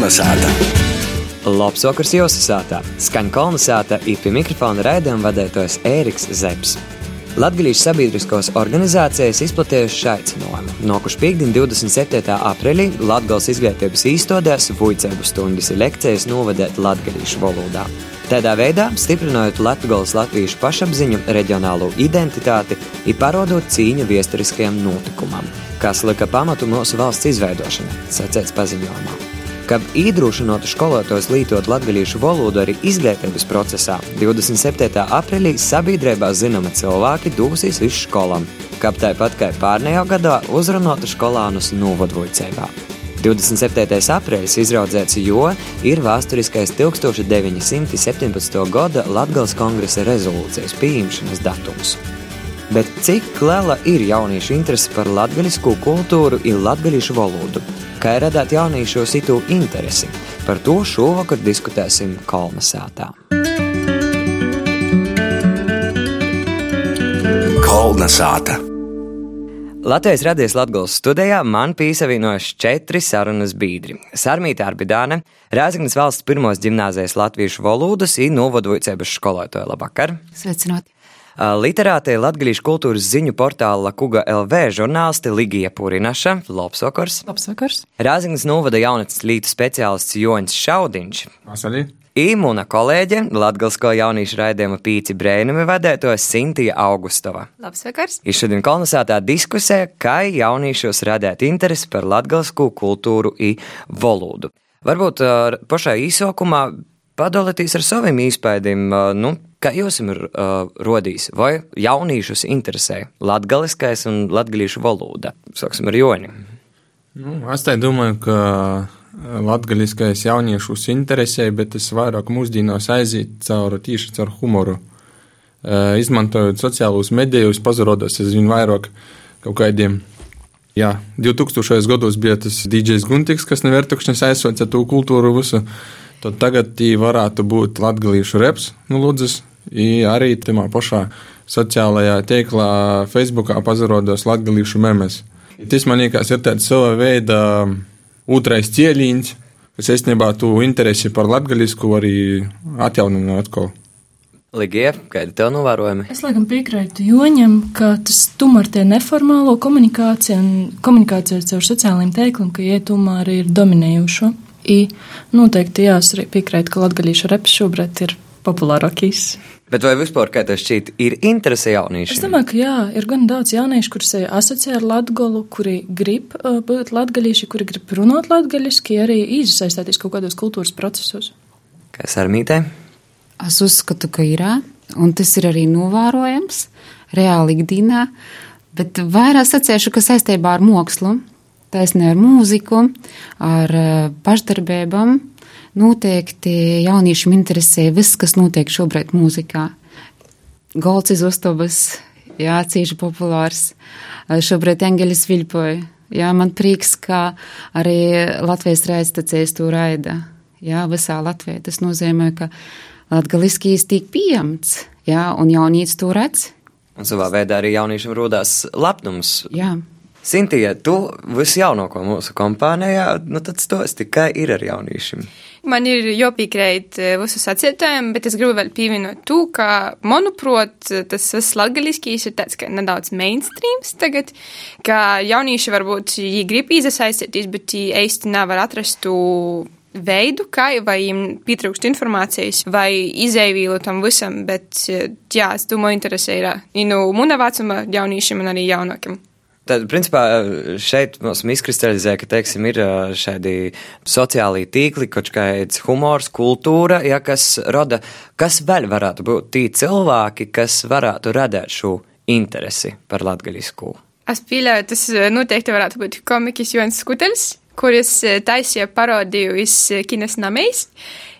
Kalnasāta! Labs vakars jūsu sātā! Skaņa kolonizēta ir pie mikrofona raidījuma vadītājs Ēriks Zepsi. Latvijas sabiedriskās organizācijas izplatījušas aicinājumu. Nokuši piekdien, 27. aprīlī Latvijas izglītības īstenībās Vujcēbu stundas ir lekcijas novadēt latviešu valodā. Tādā veidā stiprinot Latvijas latviešu pašapziņu, reģionālo identitāti un parodot cīņu vēsturiskajam notikumam, kas lika pamatu mūsu valsts izveidošanai, sacēts paziņojumā. Kad iedrošinātu skolotājus lietot latviešu valodu arī izglītības procesā, 27. aprīlī sabiedrībā zināma cilvēki dūsīs uz skolām, kā tāpat kā pārnējā gadā uzrunātu skolānus novadvojcībā. 27. aprīlis izraudzēts, jo ir vēsturiskais 1917. gada Latvijas kongresa rezolūcijas pieņemšanas datums. Bet cik liela ir jauniešu interese par latviešu kultūru un latviešu valodu? Kā radīt jauniešu situ interesi? Par to šovakar diskutēsim Kalnasātā. Kalnasāta! Latvijas radies Latvijas studijā man piesavienojas četri sarunas biedri. Sarmīta Arbidāne, Rēzaknes valsts pirmos gimnāzijas latviešu valodas un novadojucēbas skolotāja. Labvakar! Sveicināti! Literātei Latvijas kultūras ziņu portāla Kuga LV žurnālisti Ligija vakars! Labs vakars! Rēzaknes novada jaunatnes lītu speciālists Joņs Šaudiņš. Vasarī. Īmuna kolēģe, Latvijas jauniešu raidījuma pīci brēnumi vadētos Sintija Augustova. Labs vakars! Ir šodien kolonizētā diskusija, kā jauniešos radīt interesi par latgalsku kultūru un valodu. Varbūt uh, pašā īsākumā padalīties ar saviem īspējiem, uh, nu, kā jums ir uh, rodījis, vai jauniešus interesē latgaliskais un latgalīšu valoda. Sāksim ar Joni. Nu, es tā domāju, ka latgaliskais jauniešus interesē, bet tas vairāk mūsdienās aiziet caur tīši caur humoru. Izmantojot sociālos medijus, pazarodas aizvien vairāk kaut kādiem. Jā, 2000. gados bija tas DJs Guntiks, kas nevērtukšņas aizsoca to kultūru visu. Tad tagad tī varētu būt latgalīšu reps, nu lūdzas, arī tamā pašā sociālajā teiklā Facebookā pazarodas latgalīšu memes. Tas man liekas ir tāds sava veida otrais cieliņš, kas īstenībā tu interesi par latgaļisku arī atjaunina atkal. Ligija, kādi tev novērojumi? Es laikam piekrītu Joņam, ka tas tomēr tie neformālo komunikāciju un komunikāciju caur sociālajiem teikliem, ka ie tomēr ir dominējušo. I noteikti jās arī piekrīt, ka latgaļīša reps šobrīd ir populārākīs. Bet vai vispār, kā tev šķiet, ir interese jauniešiem? Es domāju, ka jā, ir gan daudz jauniešu, kurus asociē ar latgolu, kuri grib uh, būt latgaļīši, kuri grib runāt latgaļiski, arī iesaistīties kaut kādos kultūras procesos. Kas ar mītēm? Es uzskatu, ka ir, un tas ir arī novērojams reāli ikdienā, bet vairāk sacēšu, ka saistībā ar mākslu, taisnē ar mūziku, ar pašdarbībām, noteikti jauniešiem interesē viss, kas notiek šobrīd mūzikā. Golds iz uztobas, jā, cīši populārs. Šobrīd Engelis Viļpoja. Jā, man prieks, ka arī Latvijas raidstacijas to raida. Jā, visā Latvijā. Tas nozīmē, ka latgaliskijas tiek pieņemts, jā, un jaunīts to redz. Un savā veidā arī jauniešiem rodās lepnums. Jā. Sintija, tu visjaunāko mūsu kompānijā, nu tad stosti, kā ir ar jauniešiem? Man ir jāpiekrīt visu sacietājumu, bet es gribu vēl pievienot to, ka, manuprāt, tas viss latgaliskīs ir tāds, ka nedaudz mainstreams tagad, ka jaunieši varbūt viņi grib iesaistīties, bet viņi īsti nevar atrast to veidu, kā vai viņiem pietrūkst informācijas vai izēvīlu tam visam, bet jā, es domāju, interesē ir, nu, muna vecuma jauniešiem un arī jaunākiem. Tad, principā, šeit mums izkristalizē, ka, teiksim, ir šādi sociālī tīkli, kaut kāds humors, kultūra, ja, kas rada, kas vēl varētu būt tī cilvēki, kas varētu radīt šo interesi par latgaļisku. Es pieļauju, tas noteikti varētu būt komikis Jons Skutels, kuris taisīja parodiju iz Kinas namēs.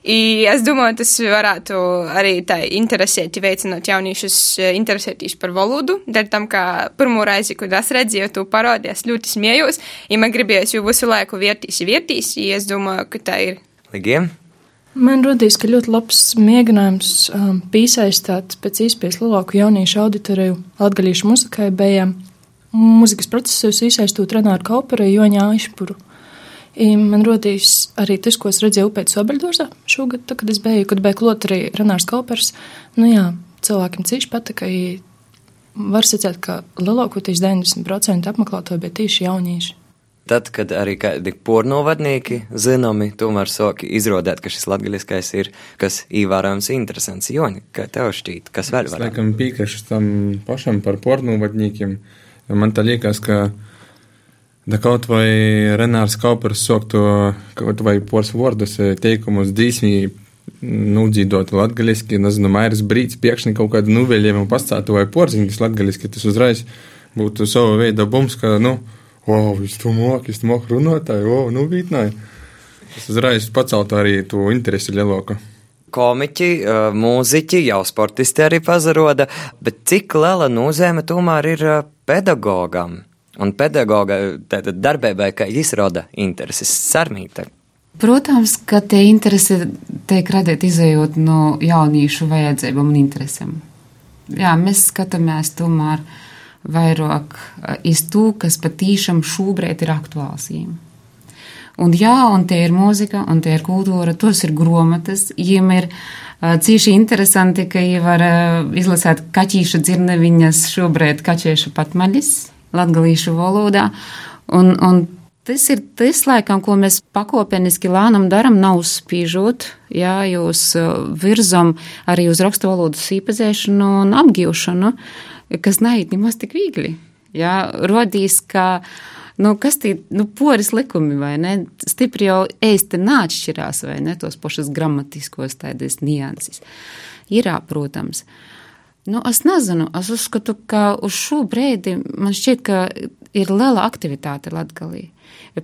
I es domāju, tas varētu arī tā interesēt, veicināt jauniešus interesēties par valodu. Dēļ tam, ka pirmo reizi, kad es redzēju to parodiju, es ļoti smējos, ja man gribējās jau visu laiku vērtīs, vērtīs, ja es domāju, ka tā ir. Ligiem? Man rodīs, ka ļoti labs mēģinājums um, piesaistīt pēc iespējas lielāku jauniešu auditoriju latgalīšu muzikai bija mūzikas procesos iesaistot Renāru Kauperu, Joņā Aišpuru. Man rodīs arī tas, ko es redzēju upēt Sobeļdorzā šogad, tā, kad es biju, kad biju klot arī Renārs Kalpers. Nu jā, cilvēkiem cīši patika, var sacēt, ka lielākoties 90% apmeklētāji bija tieši jaunieši. Tad, kad arī kādi pornovadnieki zināmi, tomēr sāka izrādīt, ka šis latgaļiskais ir kas ievērojams interesants. Joni, kā tev šķīt, kas vēl Es var? laikam piekrītu tam pašam par pornovadniekiem. Man tā liekas, ka da kaut vai Renārs Kaupers sok to kaut vai pors vārdus eh, teikumus dīsmī nudzīdot latgaļiski, nezinu, Mairis Brīts piekšņi kaut kādu nuveļiem un pastātu vai porziņas latgaļiski, tas uzreiz būtu sava veida bums, ka, nu, o, viņš to mok, viņš to mok runātāji, o, nu, vītnāji. Tas uzreiz paceltu arī to interesi lielāku. Komiķi, eh, mūziķi, jau sportisti arī pazaroda, bet cik liela nozīme tomēr ir eh, pedagogam? Un pedagoga darbībai, kā izrāda intereses sarmīta. Protams, ka tie interesi tiek radīti izējot no jauniešu vajadzībām un interesēm. Jā, mēs skatāmies tomēr vairāk eh, iz to, kas patīšām šobrīd ir aktuāls viņiem. Un jā, un tie ir mūzika, un tie ir kultūra, tos ir gromatas, viņiem ir uh, cīši interesanti, ka viņi var uh, izlasēt kaķīša dzirneviņas šobrīd kaķieša patmaļis latgalīšu valodā, un, un tas ir tas, laikam, ko mēs pakopeniski lēnam daram, nav spīžot, jā, jūs uh, virzam arī uz rakstu valodas īpazēšanu un apgīvšanu, kas neiet nemaz tik viegli. Jā, rodīs, ka Nu, kas tie nu, poris likumi, vai ne? Stipri jau ēsti neatšķirās, vai ne? Tos pašus gramatiskos tādas nianses. Ir, protams. Nu, es nezinu, es uzskatu, ka uz šo brīdi man šķiet, ka ir liela aktivitāte Latgalī.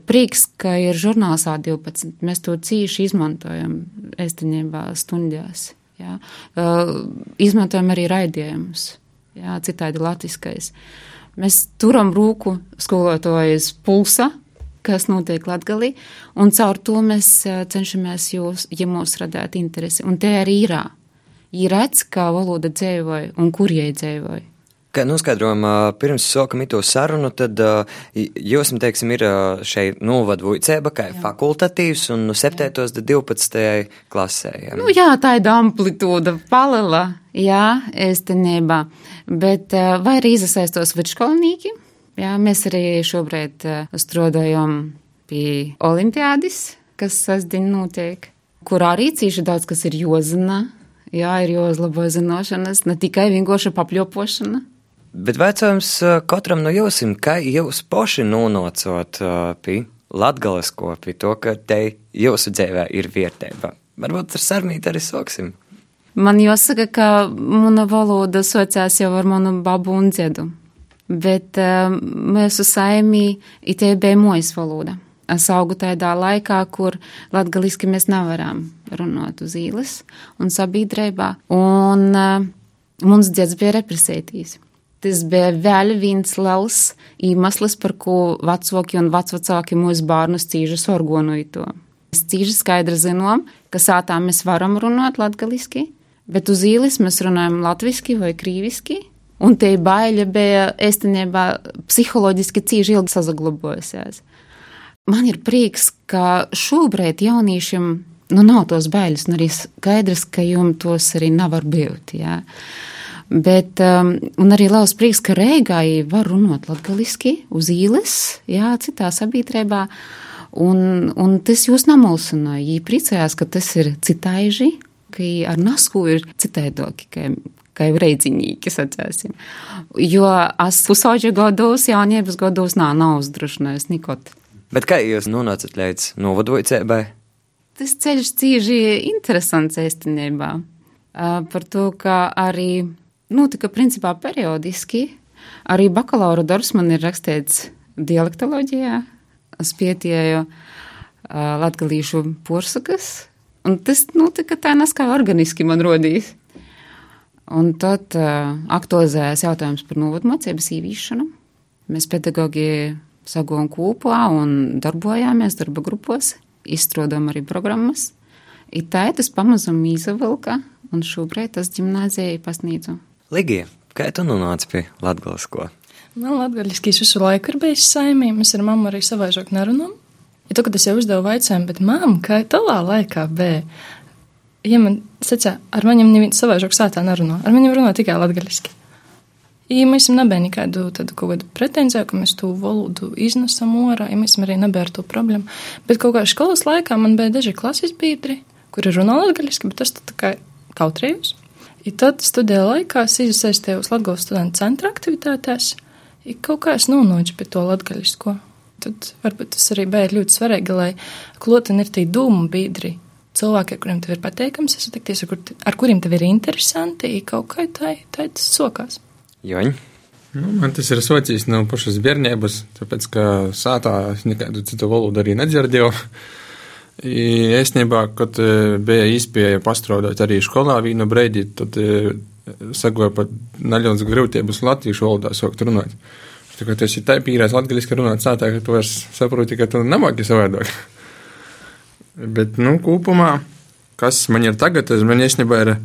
Prieks, ka ir žurnāls A12. Mēs to cīši izmantojam ēstenībā stundās. Jā. Uh, izmantojam arī raidījumus, jā, citādi latviskais. Mēs turam rūku skolotājas pulsa, kas notiek Latgalī, un caur to mēs cenšamies jūs, ja mūs radēt interesi. Un te arī ir. Ir redz, kā valoda dzēvoja un kur jai dzēvoja. Kā noskaidrojam, pirms sākam to sarunu, tad jūs, teiksim, ir šeit novadu vicēba, kā jā. fakultatīvs un no 7. līdz 12. klasē. Jā. Nu, jā, tā ir amplitūda palela, jā, ēstenībā, bet vai arī izasaistos vidškolnīgi, jā, mēs arī šobrīd strādājam pie olimpiādis, kas sasdiņ notiek, kur arī cīši daudz, kas ir jozina, jā, ir jāuzlabo zināšanas, ne tikai vienkārši papļopošana. Bet vecums katram no jums, kā jūs paši nonācāt pie latgalisko, pie to, ka te jūsu dzīvē ir vērtība. Varbūt ar sarmīti arī sāksim. Man jāsaka, ka mana valoda sociās jau ar manu babu un dziedu, bet uh, mūsu saimī itē bija mojas valoda. Es augu tādā laikā, kur latgaliski mēs nevaram runāt uz īles un sabiedrībā, un uh, mums dzieds bija represētīs. Tas bija vēl viens liels iemesls, par ko vecāki un vecvecāki mūsu bērnus cīži sorgonoja. Mēs cīži skaidri zinām, ka sātā mēs varam runāt latgaliski, bet uz īles mēs runājam latviski vai krīviski, un tie baili bija īstenībā psiholoģiski cīži ilgi sazaglabojusies. Man ir prieks, ka šobrīd jauniešiem nu, nav tos bailes, un arī skaidrs, ka jums tos arī nevar būt. Jā. Bet, um, un arī liels prieks, ka Rēgai var runāt latgaliski uz īles, jā, citā sabiedrībā. Un, un tas jūs namulsināja. Viņi priecājās, ka tas ir citaiži, ka ar nasku ir citaidoki, ka, ka ir reidziņīgi, sacēsim. Jo es pusauģu gados, jauniebas gados nā, nav uzdrošinājis nikot. Bet kā jūs nonācat līdz novadojicēbai? Tas ceļš cīži interesants īstenībā. Par to, ka arī notika principā periodiski. Arī bakalaura darbs man ir rakstīts dialektoloģijā. Es pietieju uh, latgalīšu porsakas, un tas notika tā neskā organiski man rodīs. Un tad uh, aktualizējās jautājums par novadmācības īvīšanu. Mēs pedagogi sagojam kopā un darbojāmies darba grupos, izstrādājam arī programmas. Ir tā, tas pamazam izavilka, un šobrīd tas ģimnāzijai pasniedzu. Ligija, kā tu nonāci pie latgalisko? Man latgaļiskīs visu laiku ir bijis saimī, mēs ar mammu arī savaižāk nerunam. Ja to, kad es jau uzdevu jautājumu, bet mamma, kā tālā laikā bija, ja man sacīja, ar viņiem neviens savaižāk sātā nerunā, ar viņiem runā tikai latgaļiski. Ja mēs nebija nekādu tādu kaut kādu pretenziju, ka mēs to valodu iznesam orā, ja mēs arī nebija ar to problēmu. Bet kaut kā skolas laikā man bija daži klases biedri, kuri runā latgaļiski, bet tas tā kā kautrējos. I tad studiju laikā es iesaistījos Latvijas studentu centra aktivitātēs, ja kaut kā es nonācu pie to latgaļisko. Tad varbūt tas arī bija ļoti svarīgi, lai kloteni ir tie dūmu biedri, cilvēki, ar kuriem tev ir pateikams, satikties, ar, kur, ar kuriem tev ir interesanti, ja kaut kā tā, tā tas sokās. Joņ. Nu, man tas ir socijas no pašas bērnības, tāpēc, ka sātā es nekādu citu valodu arī nedzirdēju. Īstenībā, kad e, bija iespēja pastrādāt arī skolā vienu brīdi, tad e, sagoja pat neļauns grūtības latviešu valodā sākt runāt. Tā kā tas ir tā pīrās latgaliski runāt sātā, ka tu vairs saproti, ka tu nemāki savādāk. Bet, nu, kopumā, kas man ir tagad, tas man īstenībā ir uh,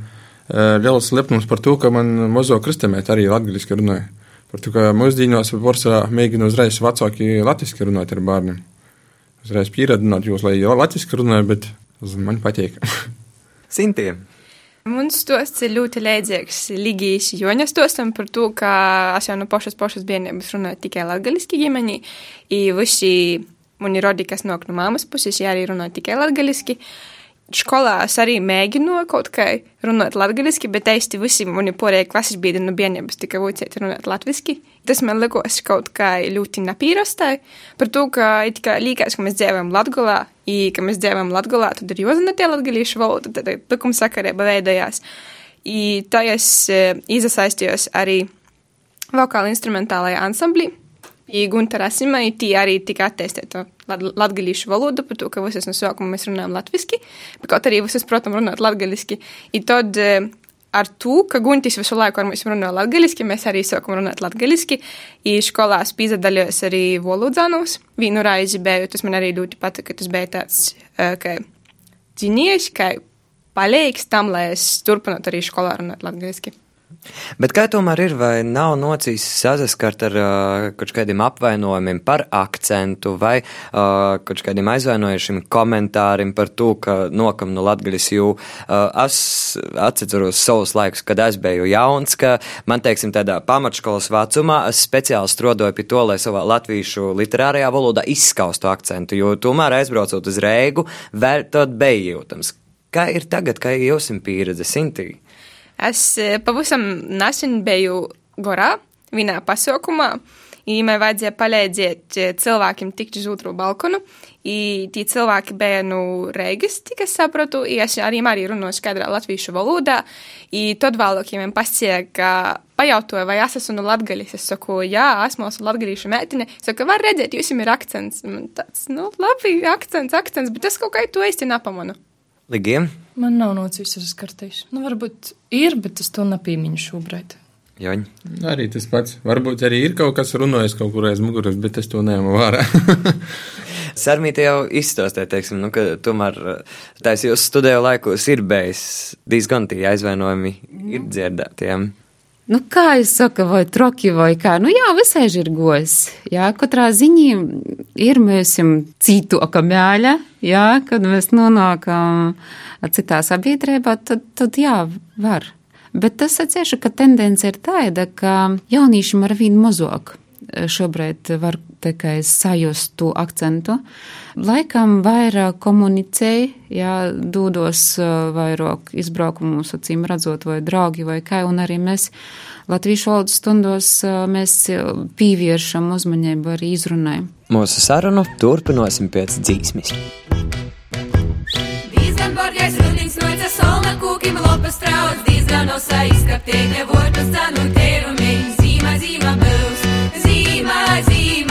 liels lepnums par to, ka man mazo kristamēt arī latgaliski runāja. Par to, ka mūsdīnos porcelā mēģina uzreiz vecāki latviski runāt ar bērniem uzreiz pieradināt jūs, lai jau latviski runāju, bet man patīk. Sintiem. Mums stosts ir ļoti līdzīgs Ligijas Joņa stostam par to, ka es jau no pašas pašas bērnības runāju tikai latgaliski ģimenī, i visi mani rodi, kas nāk no māmas puses, ja arī runāju tikai latgaliski. Uh, skolā es arī mēģinu kaut kā runāt latviešu, bet īsti visi mani porēji klases biedri no bērnības tika vocēti runāt latviešu. Tas man likās kaut kā ļoti napīrastai par to, ka it kā līkās, ka mēs dzīvojam Latgolā, i ka mēs dzīvojam Latgolā, tad ir jāzina tie latgalīšu valoda, tad likuma sakarība veidojās. I tā es izasaistījos arī vokāla instrumentālajā ansamblī. I Gunta Rasimai tī arī tika attestēta latgalīšu valodu, par to, ka visas no sākuma mēs runājam latviski, bet kaut arī visas, protams, runāt latgaliski. I tad eh, ar to, ka Guntis visu laiku ar mums runāja latgaliski, mēs arī sākam runāt. I skolās pīzadaļos arī valodzānos. Vienu raizi biju, tas man arī ļoti patika, ka tas bija tāds, eh, ka dzinies, ka palīgs tam, lai es turpinātu arī skolā runāt latgaliski. Bet kā tomēr ir, vai nav nocīs sazaskart ar uh, kaut kādiem apvainojumiem par akcentu vai uh, kaut kādiem aizvainojušiem komentāriem par to, ka nokam no latgaļas jū. Uh, es atceros savus laikus, kad es biju jauns, ka man, teiksim, tādā pamatškolas vecumā es speciāli strodoju pie to, lai savā latviešu literārajā valodā izskaustu akcentu, jo tomēr aizbraucot uz Reigu, vēl tad bija jūtams. Kā ir tagad, kā jūs esat pieredze Sintī? Es e, pavisam nesen biju Gorā, vienā pasaukumā. Viņai vajadzēja palīdzēt e, cilvēkiem tikt uz otru balkonu. I tie cilvēki bija no Reigas, cik es sapratu, ja es arī, arī runāju skaidrā latviešu valodā. I tad vēlāk, man pasīja, ka pajautāja, vai es esmu no Latgaļas, es saku, jā, esmu no Latgaļīšu meitene. Saku, var redzēt, jūs ir akcents. Man tāds, nu, labi, akcents, akcents, bet es kaut kā to īsti nepamanu. Ligiem? Man nav nocis ar skartīs. Nu, varbūt ir, bet es to nepīmiņu šobrīd. Joņ. Arī tas pats. Varbūt arī ir kaut kas runājis kaut kur aiz muguras, bet es to neņemu vērā. Sarmīte jau izstāstīja, teiksim, nu, ka tomēr tās jūsu studēju laikos ir bijis diezgan tie aizvainojumi ir dzirdētiem. Nu, kā jūs sakat, vai troki, vai kā? Nu, jā, visai ir gojis. Jā, katrā ziņā ir mēs citu akamēļa, jā, kad mēs nonākam citā sabiedrībā, tad, tad jā, var. Bet tas atcieša, ka tendence ir tāda, ka jauniešiem ar vien mazāk šobrīd var tikai sajust to akcentu. Laikam vairāk komunicēja, jā, dūdos vairāk izbraukumus, acīm redzot, vai draugi, vai kā, un arī mēs Latviešu valodas stundos mēs pievēršam uzmanību arī izrunai. Mūsu sarunu turpināsim pēc dzīsmis. Diezgan bargais rudins noica solna kūkim lopas trauc, diezgan no saizskaptēņa vortas cenu tērumiņ, zīmā, zīmā būs,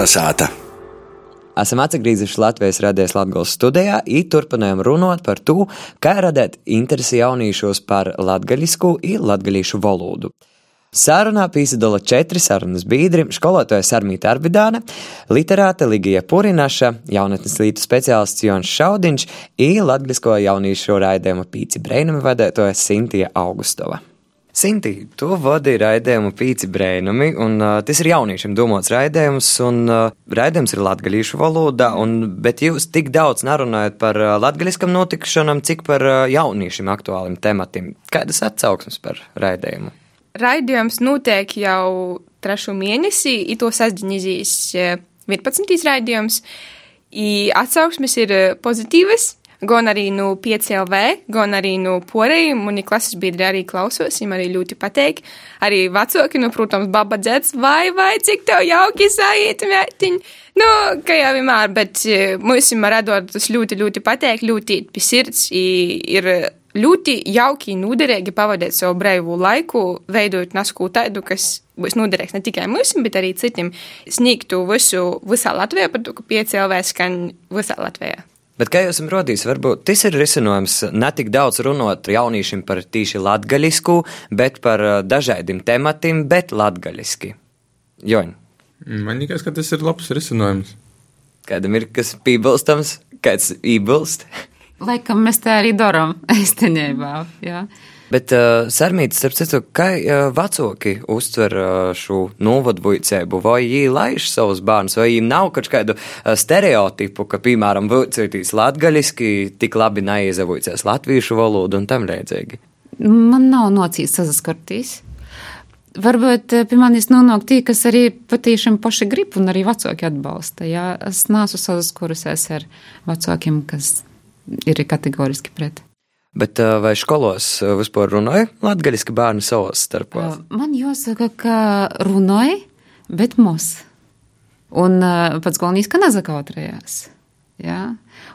Kolnesāta! Esam atgriezušies Latvijas radijas Latvijas studijā, un turpinājām runāt par to, kā radīt interesi jauniešos par latgaļisku un latgaļīšu valodu. Sarunā piesaistīja četri sarunas biedri - skolotāja Sarmīta Arbidāne, literāte Ligija Purinaša, jaunatnes lītu speciālists Jons Šaudiņš un latgaļisko jauniešu raidījuma pīci brēnumi vadētoja Sintija Augustova. Sinti, tu vadi raidījumu Pīci Brēnumi, un uh, tas ir jauniešiem domāts raidījums, un uh, raidījums ir latgalīšu valodā, un, bet jūs tik daudz nerunājat par uh, latgaliskam notikšanam, cik par uh, jauniešiem aktuāliem tematiem. Kādas atsauksmes par raidījumu? Raidījums notiek jau trešo mēnesi, ir to sasdiņizīs 11. raidījums. I atsauksmes ir pozitīvas, gan arī no 5LV, gan arī no porējiem. Mani klases biedri arī klausos, viņiem arī ļoti pateik. Arī vecāki, nu, protams, baba dzēts, vai, vai, cik tev jauki saīt, mētiņ. Nu, kā jau vienmēr, bet eh, mums ir radot tas ļoti, ļoti pateik, ļoti pie sirds. Ir ļoti jauki un noderīgi pavadīt savu brīvu laiku, veidojot nasku tādu, kas būs noderīgs ne tikai mums, bet arī citiem. Sniegtu visu visā Latvijā, par to, ka 5 LV skan visā Latvijā. Bet kā jūs esat rodījis, varbūt tas ir risinājums ne tik daudz runāt jauniešiem par tīši latgaļisku, bet par uh, dažādiem tematiem, bet latgaļiski. Joņ, Man liekas, ka tas ir labs risinājums. kādam ir kas piebilstams, kāds iebilst? Laikam mēs tā arī darām īstenībā. Bet uh, Sarmītis, starp citu, kā uh, vecāki uztver uh, šo novadvujcēbu, vai viņi laiž savus bērnus, vai viņiem nav kaut kādu uh, stereotipu, ka, piemēram, vujcētīs latgaļiski tik labi neiezavujcēs latviešu valodu un tam līdzīgi. Man nav nocīs saskartīs. Varbūt eh, pie manis nonāk tie, kas arī patiešām paši grib un arī vecāki atbalsta. Jā. Es neesmu saskarusies ar vecākiem, kas ir kategoriski pret. Bet uh, vai skolos uh, vispār runāja latgaļiski bērni savos starpā? Man jāsaka, ka runāja, bet mūs. Un pats galvenais, ka nezakautrējās. Jā.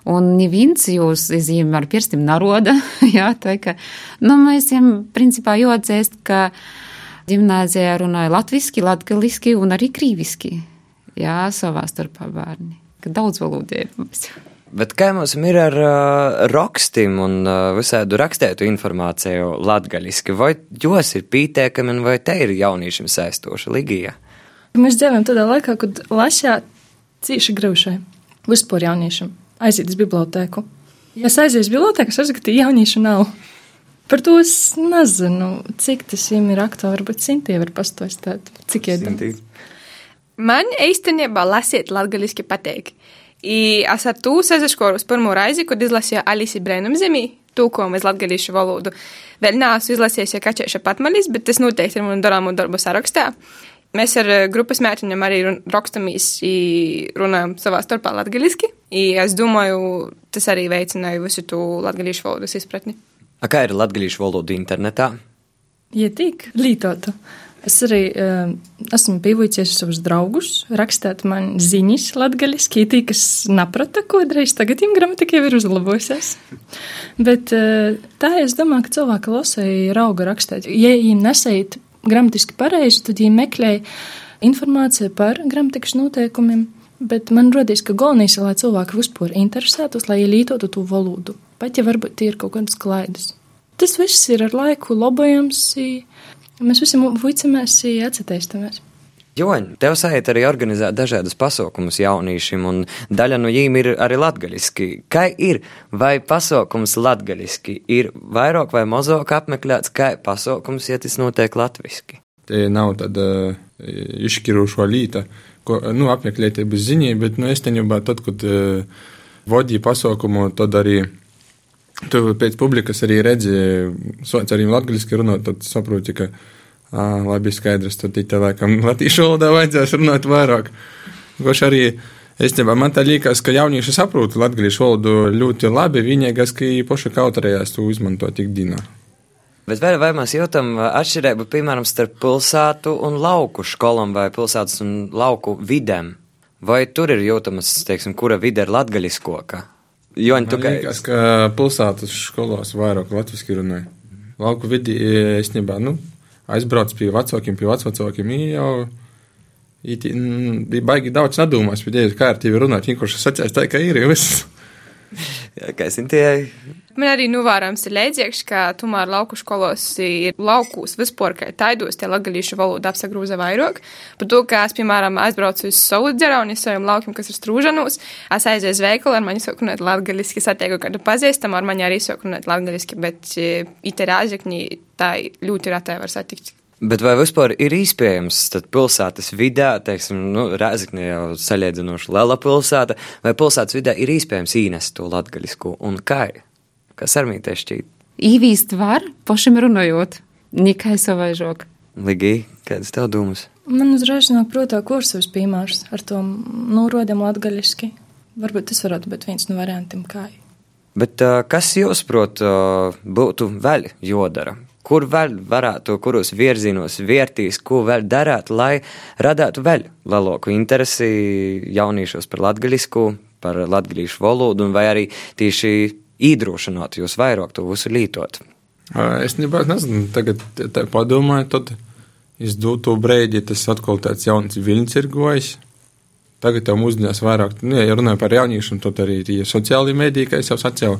Un neviens jūs izjām ar pirkstiem naroda. Jā, tā ka, nu, mēs jām principā jāatzīst, ka ģimnāzijā runāja latviski, latgaliski un arī krīviski. Jā, savā starpā bērni. Ka daudz valodības. Bet kā mums ir ar uh, rakstiem un uh, visādu rakstētu informāciju latgaļiski? Vai jos ir pītēkami un vai te ir jauniešiem saistoša ligija? Mēs dzīvojam tādā laikā, kad lasā cīši grūšai. Vispār jauniešiem aiziet uz bibliotēku. Ja es aiziešu uz bibliotēku, es saprotu, ka jauniešu nav. Par to es nezinu, cik tas viņam ir aktuāli. Varbūt Sintie var pastāstīt, cik iedomājās. Man īstenībā lasiet latgaliski pateik. I es ar to sazaškoros pirmo reizi, kad izlasīju Alisi Brēnumzemī, tūkojumu uz latgalīšu valodu. Vēl neesmu izlasījis, ja kačēša patmalis, bet tas noteikti ir man darāmo darbu sarakstā. Mēs ar eh, grupas mētiņiem arī rakstamies, i runājam savā starpā latgaliski. I es domāju, tas arī veicināja visu to latgalīšu valodas izpratni. A kā ir latgaļīšu valoda internetā? Ja tik lietotu. Es arī uh, esmu pievienojies savus draugus, rakstīt man ziņas latgaļiski, tie, kas naprata, ko darīs tagad, viņam gramatika jau ir uzlabojusies. Bet uh, tā es domāju, ka cilvēki lasēja rauga rakstīt. Ja viņiem nesait gramatiski pareizi, tad viņi meklēja informāciju par gramatikas noteikumiem. Bet man rodīs, ka galvenais ir, lai cilvēki vispār interesētos, lai ielītotu to valodu. Pat ja varbūt tie ir kaut kādas klaidas. Tas viss ir ar laiku labojams. Mēs visi vuicamies, atcerēsimies. Joņ, tev sajūt arī organizēt dažādas pasaukumus jauniešiem, un daļa no viņiem ir arī latgaļiski. Kā ir, vai pasaukums latgaļiski ir vairāk vai mazāk apmeklēts, kā pasaukums, ja tas notiek latviski? Te nav tāda uh, izšķiroša līta, ko, nu, apmeklēt bez ziņā, bet, nu, es teņubā tad, kad uh, vodīju pasaukumu, tad arī Tu pēc publikas arī redzēji, sots arī latgaļiski runāt, tad saproti, ka, ā, labi, skaidrs, tad tā laikam latīšu valodā vajadzēs runāt vairāk. Goši arī, es nebā, man tā liekas, ka jaunieši saprot latgaļišu valodu ļoti labi, vienīgais, ka poši kautrējās to izmantot ikdienā. Bet vai, vai mēs jūtam atšķirību, piemēram, starp pilsētu un lauku skolām vai pilsētas un lauku vidēm? Vai tur ir jūtamas, teiksim, kura vide ir latgaļiskoka? Joņ, tu kā liekas, ka pilsētas skolās vairāk latviski runāja. Lauku vidī, es nebā, nu, aizbrauc pie vecākiem, pie vecvecākiem, jau bija baigi daudz nedomās, bet, ja kārtīgi runāt, vienkārši sacēs tā, ka ir, jau viss. kā Sintie, Man arī novērojams ir līdzīgs, ka tomēr lauku skolos ir laukūs vispār, ka taidos tie latgalīšu valoda apsagrūza vairāk. Par to, ka es, piemēram, aizbraucu uz savu dzerauni, saviem laukiem, kas ir strūžanos, es aizēju uz veikalu, ar mani sāku runāt latgaliski, satieku kādu pazīstamu, ar mani arī sāku runāt latgaliski, bet e, iterāžekņi tā ļoti retai var satikt. Bet vai vispār ir iespējams tad pilsētas vidē, teiksim, nu, Rēzakne jau saļiedzinoši liela pilsēta, vai pilsētas vidē ir iespējams īnest to latgaļisku un kā? Kas ar mītē šķīt? Īvīst var, pašam runājot, nikai savaižok. Ligī, kādas tev domas? Man uzreiz nāk prātā kursovs piemērs ar to norodam latgaļiski. Varbūt tas varētu būt viens no variantiem, kā. Bet uh, kas jūs, prot, uh, būtu vēl jodara? Kur vēl varētu, kuros virzienos vērtīs, ko vēl darāt, lai radētu vēl lielāku interesi jauniešos par latgaļisku, par latgaļīšu valodu, vai arī tieši iedrošināt jūs vairāk to visu lītot? Es nezinu, tagad tā padomāju, tad es dotu brēdi, tas atkal tāds jauns viļņs ir gojis. Tagad jau mūsdienās vairāk, nu, ja runāju par jauniešiem, tad arī tie sociāli mediji, kā es jau sacīju,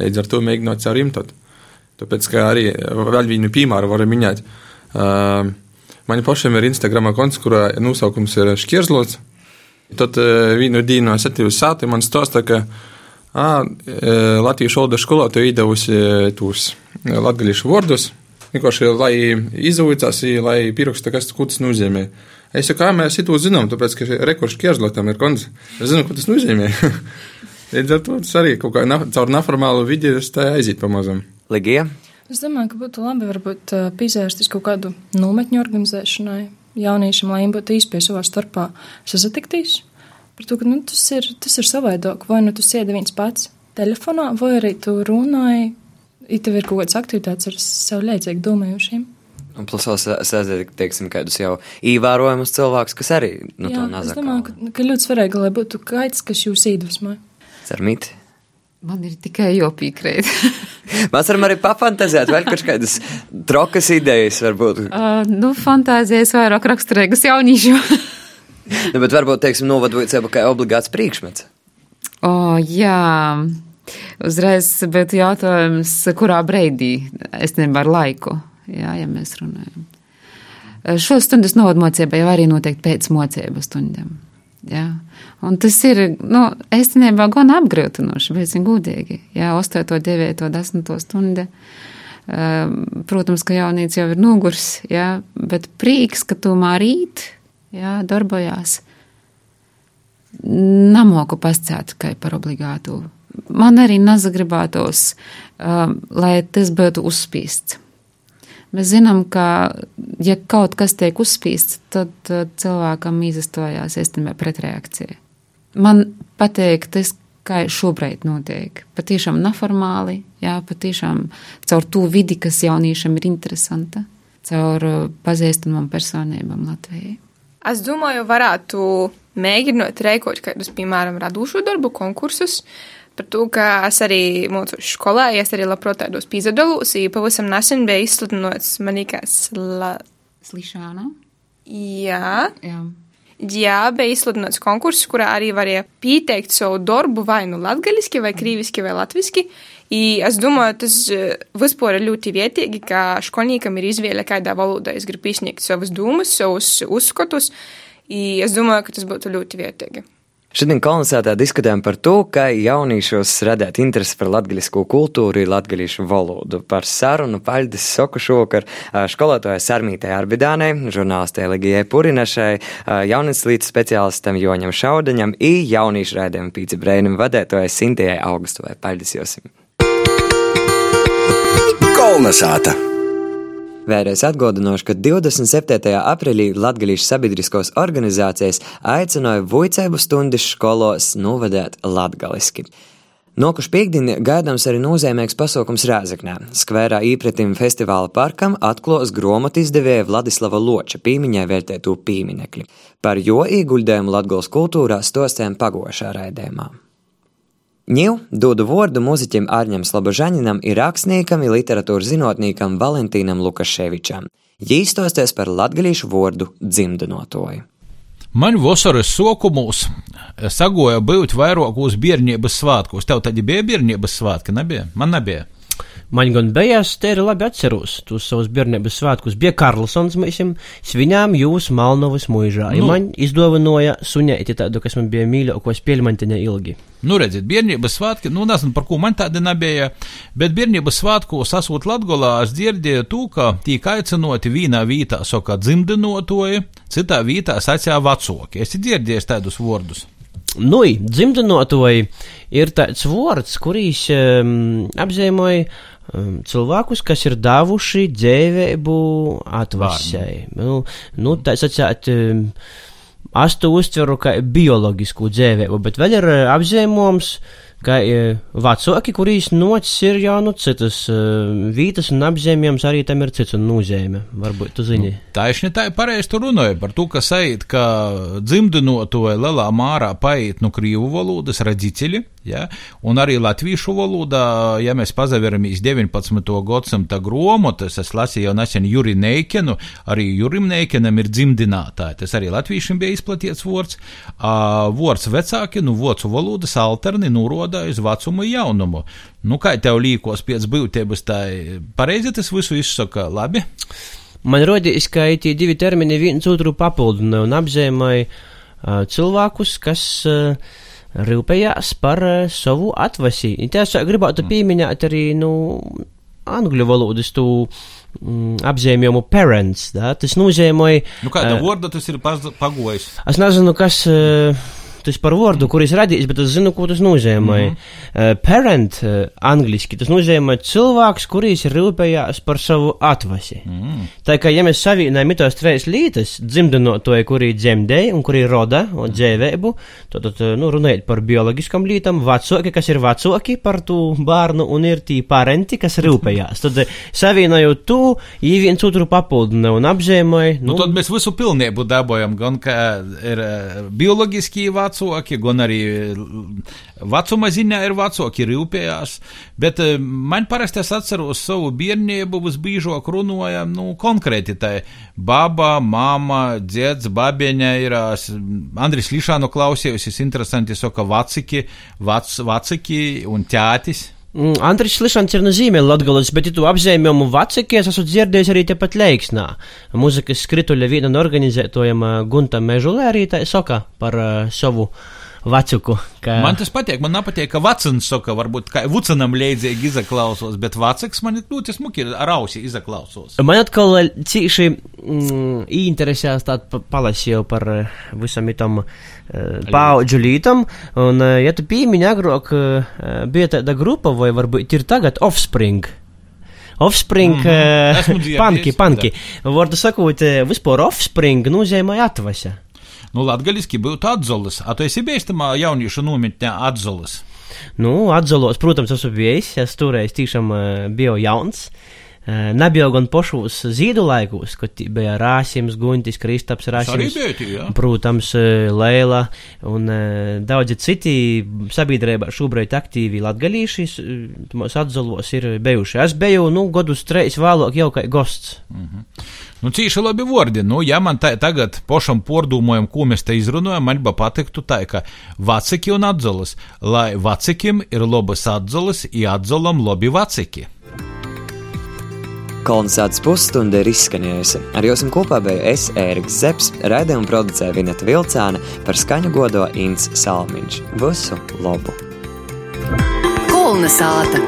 līdz ar to mēģinot caur imtot. Tāpēc, ka arī vēl vienu piemēru varu minēt. Uh, man pašam ir Instagram konts, kurā nosaukums ir šķierzlots. Tad uh, vienu dienu es attīvu sātu, man stāsta, ka uh, Latvijas valodas skolā tu īdevusi tos latgalīšu vārdus, vienkārši, lai izaucās, lai pieraksta, kas tas nozīmē. Es jau kā mēs to zinām, tāpēc, ka rekurss šķierzlotam ir konts. Es zinu, ko tas nozīmē. Līdz ar to tas arī kaut kā na, caur neformālu vidi aiziet pamazam. Ligija? Es domāju, ka būtu labi varbūt uh, pievērsties kaut kādu nometņu organizēšanai jauniešiem, lai viņi būtu īsti savā starpā sasatikties. Par to, ka nu, tas, ir, tas ir savādāk. Vai nu tu sēdi viens pats telefonā, vai arī tu runāji, ja tev ir kaut kādas aktivitātes ar sev līdzīgi domājušiem. Un plus vēl teiksim, kādus jau ievērojamus cilvēkus, kas arī nu, Jā, to es nazakā. domāju, ka, ka ļoti svarīgi, lai būtu kaits, kas jūs iedvesmo. Sarmīt. Man ir tikai jopīkrēt. Mēs varam arī papantazēt, vēl kaut kādas trokas idejas, varbūt. uh, nu, fantāzijas vairāk raksturīgas jauniešu. Nu, bet varbūt, teiksim, novadot sev kā obligāts priekšmets. o, jā. Uzreiz būtu jautājums, kurā breidī es ar laiku, jā, ja mēs runājam. Šo stundu novadu mocībai jau arī noteikti pēc mocību stundām. Jā. Un tas ir, nu, īstenībā gan apgrūtinoši, bet gudīgi. Jā, 8, 9, 10 stundu. Protams, ka jaunīts jau ir nogurs, jā, bet prieks, ka tomēr rīt, jā, darbojās. Namoku pascēt, kā par obligātu. Man arī nezagribētos, um, lai tas būtu uzspīsts. Mēs zinām, ka, ja kaut kas tiek uzspīsts, tad uh, cilvēkam izastojās īstenībā pretreakcija. Man patīk tas, kā šobrīd notiek. Patiešām neformāli, jā, patiešām caur to vidi, kas jauniešiem ir interesanta, caur uh, pazīstamām personībām Latvijai. Es domāju, varētu mēģināt rēkot kādus, piemēram, radošu darbu konkursus. Par to, ka es arī mocos skolā, ja es arī labprāt tādos pīzadalos, ja pavisam nesen bija izsludinots manīkās la... Slišāna? Jā. Jā. Jā, bija izsludinots konkurss, kurā arī varēja pieteikt savu darbu vai nu latgaļiski, vai krīviski, vai latviski. I es domāju, tas eh, vispār ir ļoti vietīgi, ka skolniekam ir izvēle, kādā valodā es gribu izsniegt savas domas, savus uzskatus. I es domāju, ka tas būtu ļoti vietīgi. Šodien kolonizētā diskutējam par to, kā jauniešos radīt interesi par latgaļisku kultūru un latgaļiešu valodu. Par sarunu paļdis soku šokar skolotāja Sarmītē Arbidānei, žurnālistē Ligijai Purinašai, jaunas līdz speciālistam Joņam Šaudaņam un jauniešu raidiem Pīci Brēnim vadētojai Sintijai Augustovai. Paļdis josim! Kolnesāta! Vēlreiz atgādināšu, ka 27. aprīlī Latvijas sabiedriskos organizācijas aicināja Vujcēbu stundas skolos novadēt latgaliski. Nokuši piekdienā gaidāms arī nozīmīgs pasākums Rēzaknē. Skvērā īpretim festivāla parkam atklās grāmatu izdevēja Vladislava Loča pīmiņai vērtēto pīminekļi. Par jo ieguldījumu Latgals kultūrā stostēm pagošā raidījumā. Ņū dodu vārdu mūziķim Arņam Slabožaņinam ir rakstniekam un literatūras zinātniekam Valentīnam Lukaševičam. Jīs stosties par latgalīšu vārdu dzimdinotoju. Man vasaras sokumos sagoja būt vairākos bērnības svētkos. Tev tad bija bērnības svētki, nebija? Man nebija. Man gan bijās, te ir labi atceros tos savus bērnības svētkus. Bija Karlsons, mēs viņam svinām jūs Malnovas mūžā. Nu. Man izdovanoja suņēti tādu, kas man bija mīļāko spēļmantiņa ilgi. Nu, redziet, bērnības svētki, nu, nezinu, par ko man tāda nebija, bet bērnības svētkos esot Latgolā, es dzirdēju to, ka tiek aicinoti vienā vietā saka dzimdinotoji, citā vietā sacīja vecoki. Es dzirdēju tādus vārdus. Nu, dzimdinotoji ir tāds vārds, kurīs um, apzīmēja um, cilvēkus, kas ir devuši dzīvību atvarsai. Nu, nu, tā sacīt, um, es to uztveru kā bioloģisku dzīvību, bet vēl ir apzīmējums, ka vecāki, kurīs nocis ir jau nu citas vietas un apzīmējums arī tam ir cits un nozīme. Varbūt tu zini. Nu, tā ir pareizi tu runāji par to, ka sajūt, ka dzimdinotoja lielā mārā paiet no krīvu valodas redziteļi, ja, un arī latviešu valodā, ja mēs pazaveramies 19. gadsimta gromotas, es lasīju jau nesen Juri Neikenu, arī Jurim Neikenam ir dzimdinātāji, tas arī latviešiem bija izplatīts vārds, uh, vārds vecāki, nu, vocu valodas alterni nuroda strādā uz vecumu un jaunumu. Nu, kā tev līkos pēc būtības, tā pareizi tas visu izsaka labi? Man rodīs, ka tie divi termini viens otru papildina un apzīmēja uh, cilvēkus, kas uh, rūpējās par uh, savu atvasi. Tās gribētu pieminēt arī, nu, angļu valodas tu mm, apzīmējumu parents, da? tas nozīmē. Nu, kāda uh, vārda tas ir pagojis? Es nezinu, kas. Uh, tas par vārdu, kur es radīju, bet es zinu, ko tas nozīmē. Mm -hmm. uh, parent, uh, angliski, tas nozīmē cilvēks, kurš ir rūpējās par savu atvasi. Mm -hmm. Tā kā, ja mēs savienojam tos trīs lītas, dzimdinot to, kuri dzemdēja un kuri roda un dzēvēbu, tad, tad nu, runājot par bioloģiskam lītam, vecāki, kas ir vecāki par to bērnu, un ir tī parenti, kas rūpējās. Tad savienojot to, ja viens otru papildina un apzīmēja. Nu, nu, tad mēs visu pilnību dabojam, gan kā ir bioloģiski vecāki vecāki, gan arī vecuma ziņā ir vecāki, ir rūpējās. Bet eh, man parasti es atceros savu bērnību, visbiežāk runājam, nu, konkrēti tā baba, mama, dziedz, babieņa ir, Andris Lišānu klausījusies, interesanti, saka, veciki, vac, veciki un ķētis. Mm, Andris Lišants ir nozīmē latgalis, bet, ja tu apzīmējumu vacekies, esmu dzirdējis arī tepat Leiksnā. Mūzikas skrituļa viena no organizētojiem Gunta Mežulē arī tā saka par uh, savu vacuku. Ka... Man tas patīk, man nepatīk, ka vacans saka, varbūt kā vucanam leidzīgi izaklausos, bet vacaks man ļoti smuki ar ausi izaklausos. Man atkal cīši mm, interesēs tād palasīju par visam itam uh, paudžu lītam, un, uh, ja tu pīmiņi agrāk uh, bija tāda grupa, vai varbūt ir tagad Offspring. Offspring, mm -hmm. uh, panki, panki. Vārdu sakot, vispār Offspring nozīmē atvasa. Nu, latgaļiski būtu atzolas. A tu esi bijis tamā jauniešu nometnē atzolas? Nu, atzolos, protams, esmu bijis. Es toreiz tiešām uh, biju jauns. Eh, Nebija gan pošos zīdu laikos, kad bija Rāsims, Guntis, Kristaps, jā. Protams, eh, Leila un eh, daudzi citi sabiedrībā šobrīd aktīvi latgalīši atzalos ir bijuši. Es biju, nu, godus treis vēlāk jau kā gosts. Nu, cīši labi vārdi. Nu, ja man tā, tagad pašam pārdomājam, ko mēs te izrunājam, man ba patiktu tā, ka veciki un atzalas, lai vecikim ir labas atzalas, i atzalam labi veciki. Kolonizācijas pusstunda ir izskanējusi. Ar jums kopā bija es, Ēriks Zepsi, raidījuma producēja Vineta Vilcāna par skaņu godo Inns Salmiņš. Visu labu! Kolna sāta.